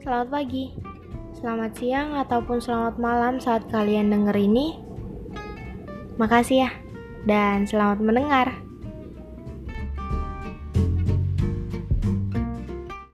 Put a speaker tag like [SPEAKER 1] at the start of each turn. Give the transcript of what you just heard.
[SPEAKER 1] selamat pagi, selamat siang, ataupun selamat malam saat kalian denger ini. Makasih ya, dan selamat mendengar.